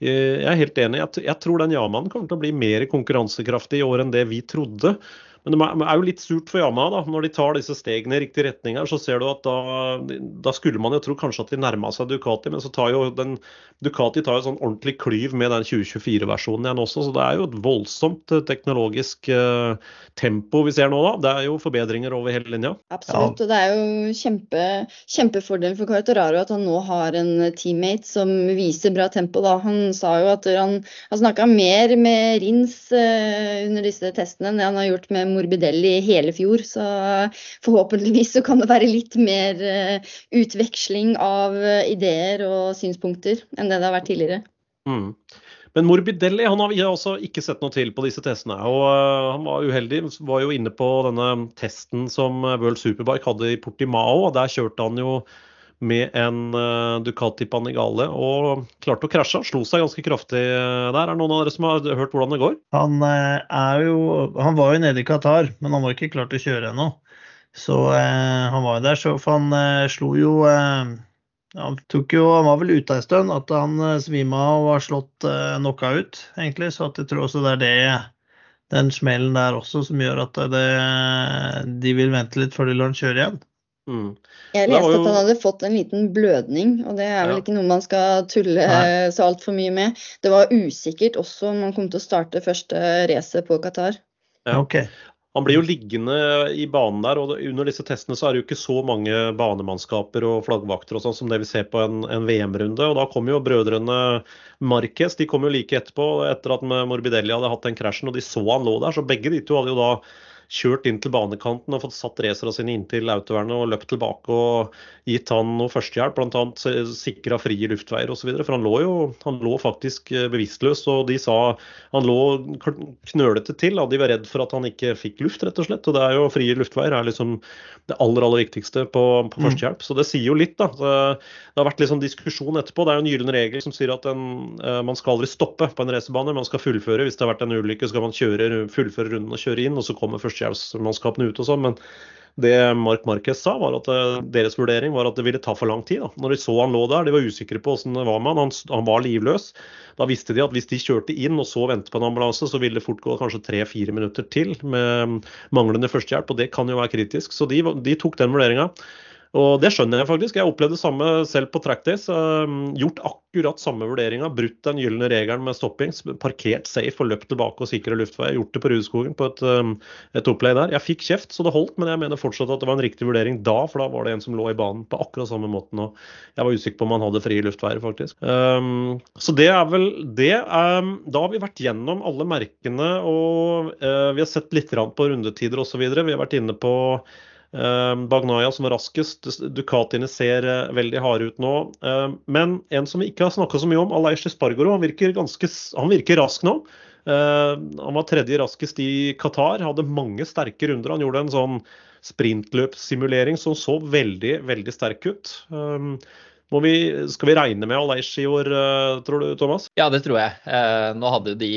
Eh, jeg er helt enig. Jeg, tror den Yamaen kommer til å bli mer konkurransekraftig i år enn det vi trodde. Men det er jo litt surt for Yamaha da, når de tar disse stegene i riktig retning. her, Så ser du at da, da skulle man jo tro kanskje at de nærma seg Ducati, men så tar jo den, Ducati tar jo sånn ordentlig klyv med den 2024-versjonen igjen også. Så det er jo et voldsomt eh, teknologisk uh, tempo vi ser nå, da. Det er jo forbedringer over hele linja. Absolutt, og det er jo kjempe, kjempefordel for Quartararo at han nå har en teammate som viser bra tempo. da. Han sa jo at han har snakka mer med Rins uh, under disse testene enn det han har gjort med Morbidelli hele fjor. Så forhåpentligvis så kan det være litt mer eh, utveksling av eh, ideer og synspunkter enn det det har vært tidligere. Mm. Men Morbidelli han har vi også ikke sett noe til på disse testene. og uh, Han var uheldig. Var jo inne på denne testen som World Superbike hadde i Portimao. og Der kjørte han jo med en uh, Ducati Panigale og klarte å krasje. Slo seg ganske kraftig uh, der. Er det noen av dere som har hørt hvordan det går? Han, uh, er jo, han var jo nede i Qatar, men han var ikke klar til å kjøre ennå. Så han var jo der, så han slo jo han, tok jo, han var vel ute en stund, at han svima og var slått eh, knockout, egentlig. Så jeg tror også det er det, den smellen der også som gjør at det, de vil vente litt før de lar han kjøre igjen. Mm. Jeg leste jo... at han hadde fått en liten blødning, og det er vel ja. ikke noe man skal tulle Nei. så altfor mye med. Det var usikkert også om han kom til å starte første racet på Qatar. Ja. Okay. Han blir jo liggende i banen der, og under disse testene så er det jo ikke så mange banemannskaper og flaggvakter og sånn som det vi ser på en, en VM-runde. og Da kom jo brødrene Marquez de kom jo like etterpå, etter at Morbidelli hadde hatt den krasjen, og de så han lå der. Så begge de to hadde jo da kjørt inn til banekanten og fått satt racerne sine inntil autovernet og løpt tilbake og gitt han noe førstehjelp, bl.a. sikra frie luftveier osv. For han lå jo han lå faktisk eh, bevisstløs, og de sa han lå knølete til. Og de var redd for at han ikke fikk luft, rett og slett. Og det er jo frie luftveier er liksom det aller aller viktigste på, på mm. førstehjelp. Så det sier jo litt, da. Det har vært litt sånn diskusjon etterpå. Det er jo en gyllen regel som sier at en, eh, man skal aldri stoppe på en racerbane. Man skal fullføre. Hvis det har vært en ulykke, skal man kjøre, fullføre runden og kjøre inn, og så kommer først førstehjelpsmannskapene ut og sånn. Men det Mark Marquez sa, var at eh, deres vurdering var at det ville ta for lang tid. Da. Når de så han lå der, de var usikre på hvordan det var med han. han, han var livløs. Da visste de at hvis de kjørte inn og så ventet på en ambulanse, så ville det fort gå kanskje tre-fire minutter til med manglende førstehjelp, og det kan jo være kritisk. Så de, de tok den vurderinga. Og det skjønner jeg faktisk. Jeg opplevde det samme selv på trackdays. Uh, gjort akkurat samme vurderinga. Brutt den gylne regelen med stopping. Parkert safe og løpt tilbake og sikra luftvei. Gjort det på Rudskogen på et, um, et, opplegg der. Jeg fikk kjeft, så det holdt, men jeg mener fortsatt at det var en riktig vurdering da, for da var det en som lå i banen på akkurat samme måten. Og jeg var usikker på om han hadde frie luftveier, faktisk. Um, så det er vel det. Um, da har vi vært gjennom alle merkene, og uh, vi har sett litt på rundetider osv. Vi har vært inne på Ehm, Bagnaya som var raskest. Ducatiene ser eh, veldig harde ut nå. Ehm, men en som vi ikke har snakka så mye om, Aleish Spargoro, han virker, ganske, han virker rask nå. Ehm, han var tredje raskest i Qatar, hadde mange sterke runder. Han gjorde en sånn sprintløpssimulering som så veldig, veldig sterk ut. Vi, skal vi regne med Aleish i år, eh, tror du, Thomas? Ja, det tror jeg. Eh, nå hadde de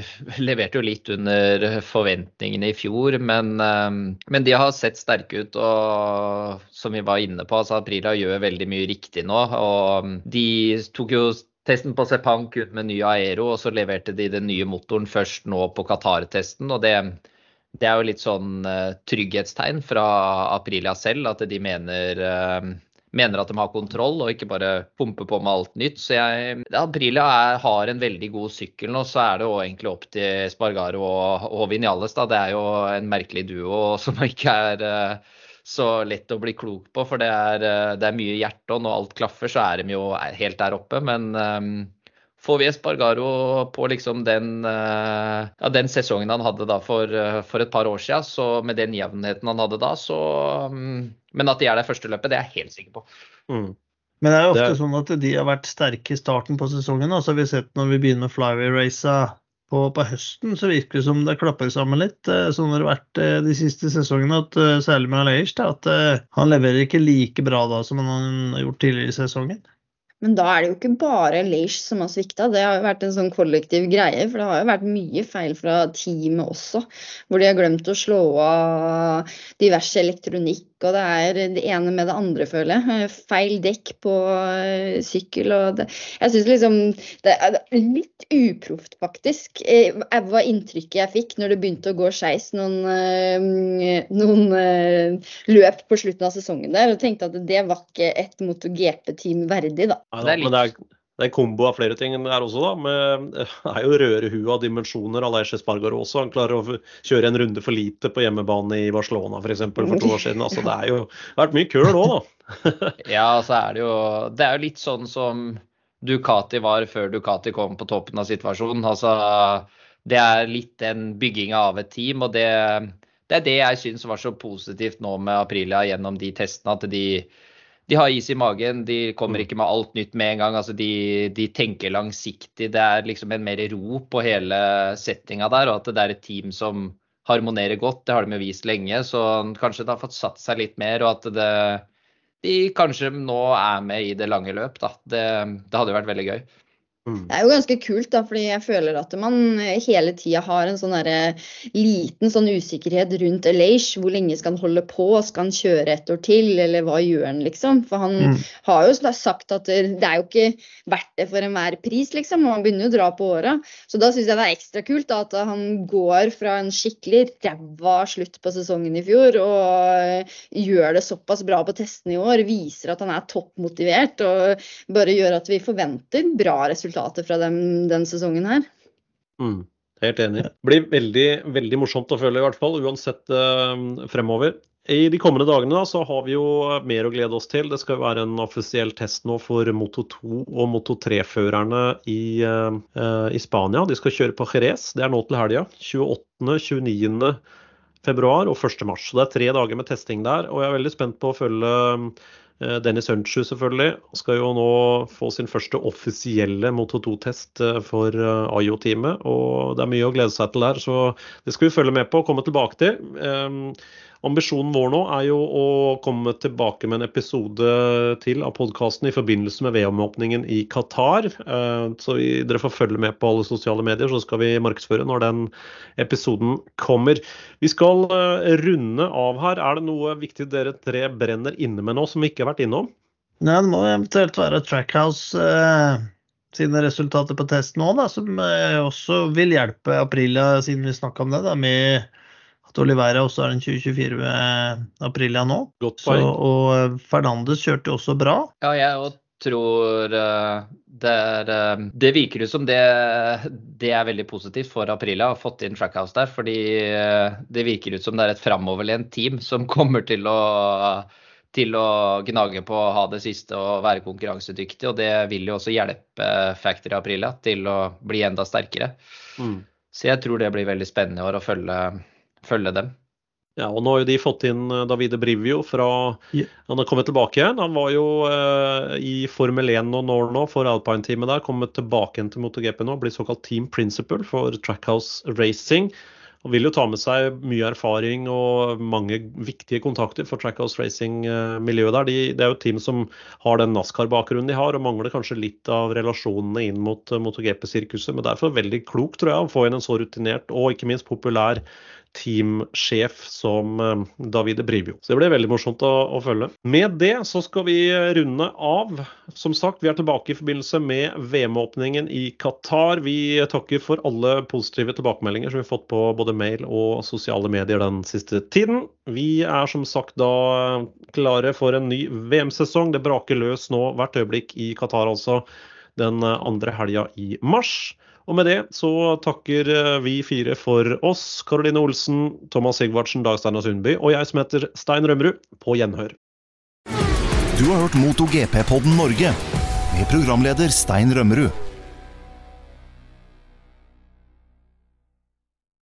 levert jo litt under forventningene i fjor, men, eh, men, de har sett sterke ut. Og som vi var inne på, altså Aprila gjør veldig mye riktig nå. Og de tok jo testen på Sepang ut med ny Aero, og så leverte de den nye motoren først nå på Qatar-testen. og det det er jo litt sånn trygghetstegn fra Aprilia selv, at de mener mener at de har kontroll og ikke bare pumper på med alt nytt. Så jeg, Aprilia er, har en veldig god sykkel nå, så er det jo egentlig opp til Spargaro og, og Vinales. Da. Det er jo en merkelig duo som ikke er uh, så lett å bli klok på. For det er, uh, det er mye hjerte, og når alt klaffer, så er de jo helt der oppe. Men um, Får vi Espargaro på liksom den, eh, ja, den, sesongen han hadde da for, eh, for, et par år siden, så med den jevnheten han hadde da, så mm, Men at de er det første løpet, det er jeg helt sikker på. Mm. Men det er jo ofte det... sånn at de har vært sterke i starten på sesongen. Vi har sett når vi begynner med flyway-raca på, på, høsten, så virker det som det klapper sammen litt. Sånn har det vært de siste sesongene, at, særlig med Aleish, at han leverer ikke like bra da som han har gjort tidligere i sesongen. Men da er det jo ikke bare Leish som har svikta, det har jo vært en sånn kollektiv greie. For det har jo vært mye feil fra teamet også, hvor de har glemt å slå av diverse elektronikk og det er det ene med det andre, føler jeg. Eh, feil dekk på uh, sykkel og det. Jeg syns liksom det er litt uproft, faktisk. Det var inntrykket jeg fikk når det begynte å gå skeis noen, uh, noen løp på slutten av sesongen der, og tenkte at det var ikke et MotoGP-team verdig, da. Ja, det er litt det er en kombo av flere ting der også, da. Med, det er jo røre hu av dimensjoner. Aleix Espargaro også. Han klarer å kjøre en runde for lite på hjemmebane i Barcelona f.eks. For, for to år siden. Altså, det er jo vært mye køl òg, da. ja, så er det jo Det er jo litt sånn som Ducati var før Ducati kom på toppen av situasjonen. Altså, det er litt den bygginga av et team, og det, det er det jeg syns var så positivt nå med Aprilia gjennom de testene. at de de har is i magen, de kommer mm. ikke med alt nytt med en gang. altså De, de tenker langsiktig. Det er liksom en mer ro på hele settinga der, og at det er et team som harmonerer godt. Det har de jo vist lenge, så kanskje det har fått satt seg litt mer. Og at det, de kanskje nå er med i det lange løp. Da. Det, det hadde jo vært veldig gøy. Mm. Det er jo ganske kult, da, fordi jeg føler at man hele tida har en sånn liten sånn usikkerhet rundt Elish. Hvor lenge skal han holde på? Skal han kjøre et år til, eller hva gjør han, liksom? For han mm. har jo sagt at det er jo ikke verdt det for enhver pris, liksom. Og han begynner jo å dra på åra. Så da syns jeg det er ekstra kult da, at han går fra en skikkelig ræva slutt på sesongen i fjor og gjør det såpass bra på testene i år. Viser at han er toppmotivert og bare gjør at vi forventer bra resultater resultater fra dem den sesongen her. Mm, helt enig. Det blir veldig, veldig morsomt å føle, i hvert fall, uansett eh, fremover. I de kommende dagene da, så har vi jo mer å glede oss til. Det skal jo være en offisiell test nå for Moto 2 og Moto 3-førerne i, eh, i, Spania. De skal kjøre på Jerez. Det er nå til helga. 28., 29. februar og 1. mars. Så det er tre dager med testing der. Og jeg er veldig spent på å følge Eh, Dennis Hunchu selvfølgelig skal jo nå få sin første offisielle Moto 2-test eh, for eh, AIO-teamet. og Det er mye å glede seg til der, så det skal vi følge med på og komme tilbake til. Ambisjonen vår nå er jo å komme tilbake med en episode til av podkasten i forbindelse med VM-åpningen i Qatar. Eh, så dere får følge med på alle sosiale medier, så skal vi markedsføre når den episoden kommer. Vi skal eh, runde av her. Er det noe viktig dere tre brenner inne med nå som vi ikke har vært innom? Nei, det må eventuelt være Trackhouse eh, sine resultater på testen òg, som eh, også vil hjelpe Aprilia, siden vi snakka om det, da, med at Olivera også er den 2024 med Aprilia nå. Så, og Fernandes kjørte også bra. Ja, jeg tror eh, det, er, eh, det virker ut som det, det, er veldig positivt for Aprilia å ha fått inn Trackhouse der. Fordi eh, det virker ut som det er et framoverlent team som kommer til å, til å gnage på å ha det siste og være konkurransedyktig. Og det vil jo også hjelpe Factory Aprilia til å bli enda sterkere. Mm. Så jeg tror det blir veldig spennende i år å følge følge dem. Ja, og nå har jo de fått inn eh, Davide Brivio fra Han har kommet tilbake igjen. Han var jo eh, i Formel 1 og år nå for Alpine-teamet der. Kommet tilbake igjen til MotoGP nå. Blir såkalt team principal for Trackhouse Racing. Han vil jo ta med seg mye erfaring og mange viktige kontakter for Trackhouse Racing-miljøet der. De, det er jo et team som har den NASCAR-bakgrunnen de har, og mangler kanskje litt av relasjonene inn mot MotoGP-sirkuset. Men derfor veldig klokt, tror jeg, å få inn en så rutinert og ikke minst populær teamsjef som eh, Davide Bribio. Så det blir veldig morsomt å, å, følge. Med det så skal vi runde av. Som sagt, vi er tilbake i forbindelse med VM-åpningen i Qatar. Vi takker for alle positive tilbakemeldinger som vi har fått på både mail og sosiale medier den siste tiden. Vi er som sagt da klare for en ny VM-sesong. Det braker løs nå hvert øyeblikk i Qatar, altså den andre helga i mars. Og med det så takker eh, vi fire for oss. Karoline Olsen, Thomas Sigvartsen, Dag Steinar Sundby og jeg som heter Stein Rømmerud. På gjenhør. Du har hørt MotoGP-podden Norge med programleder Stein Rømmerud.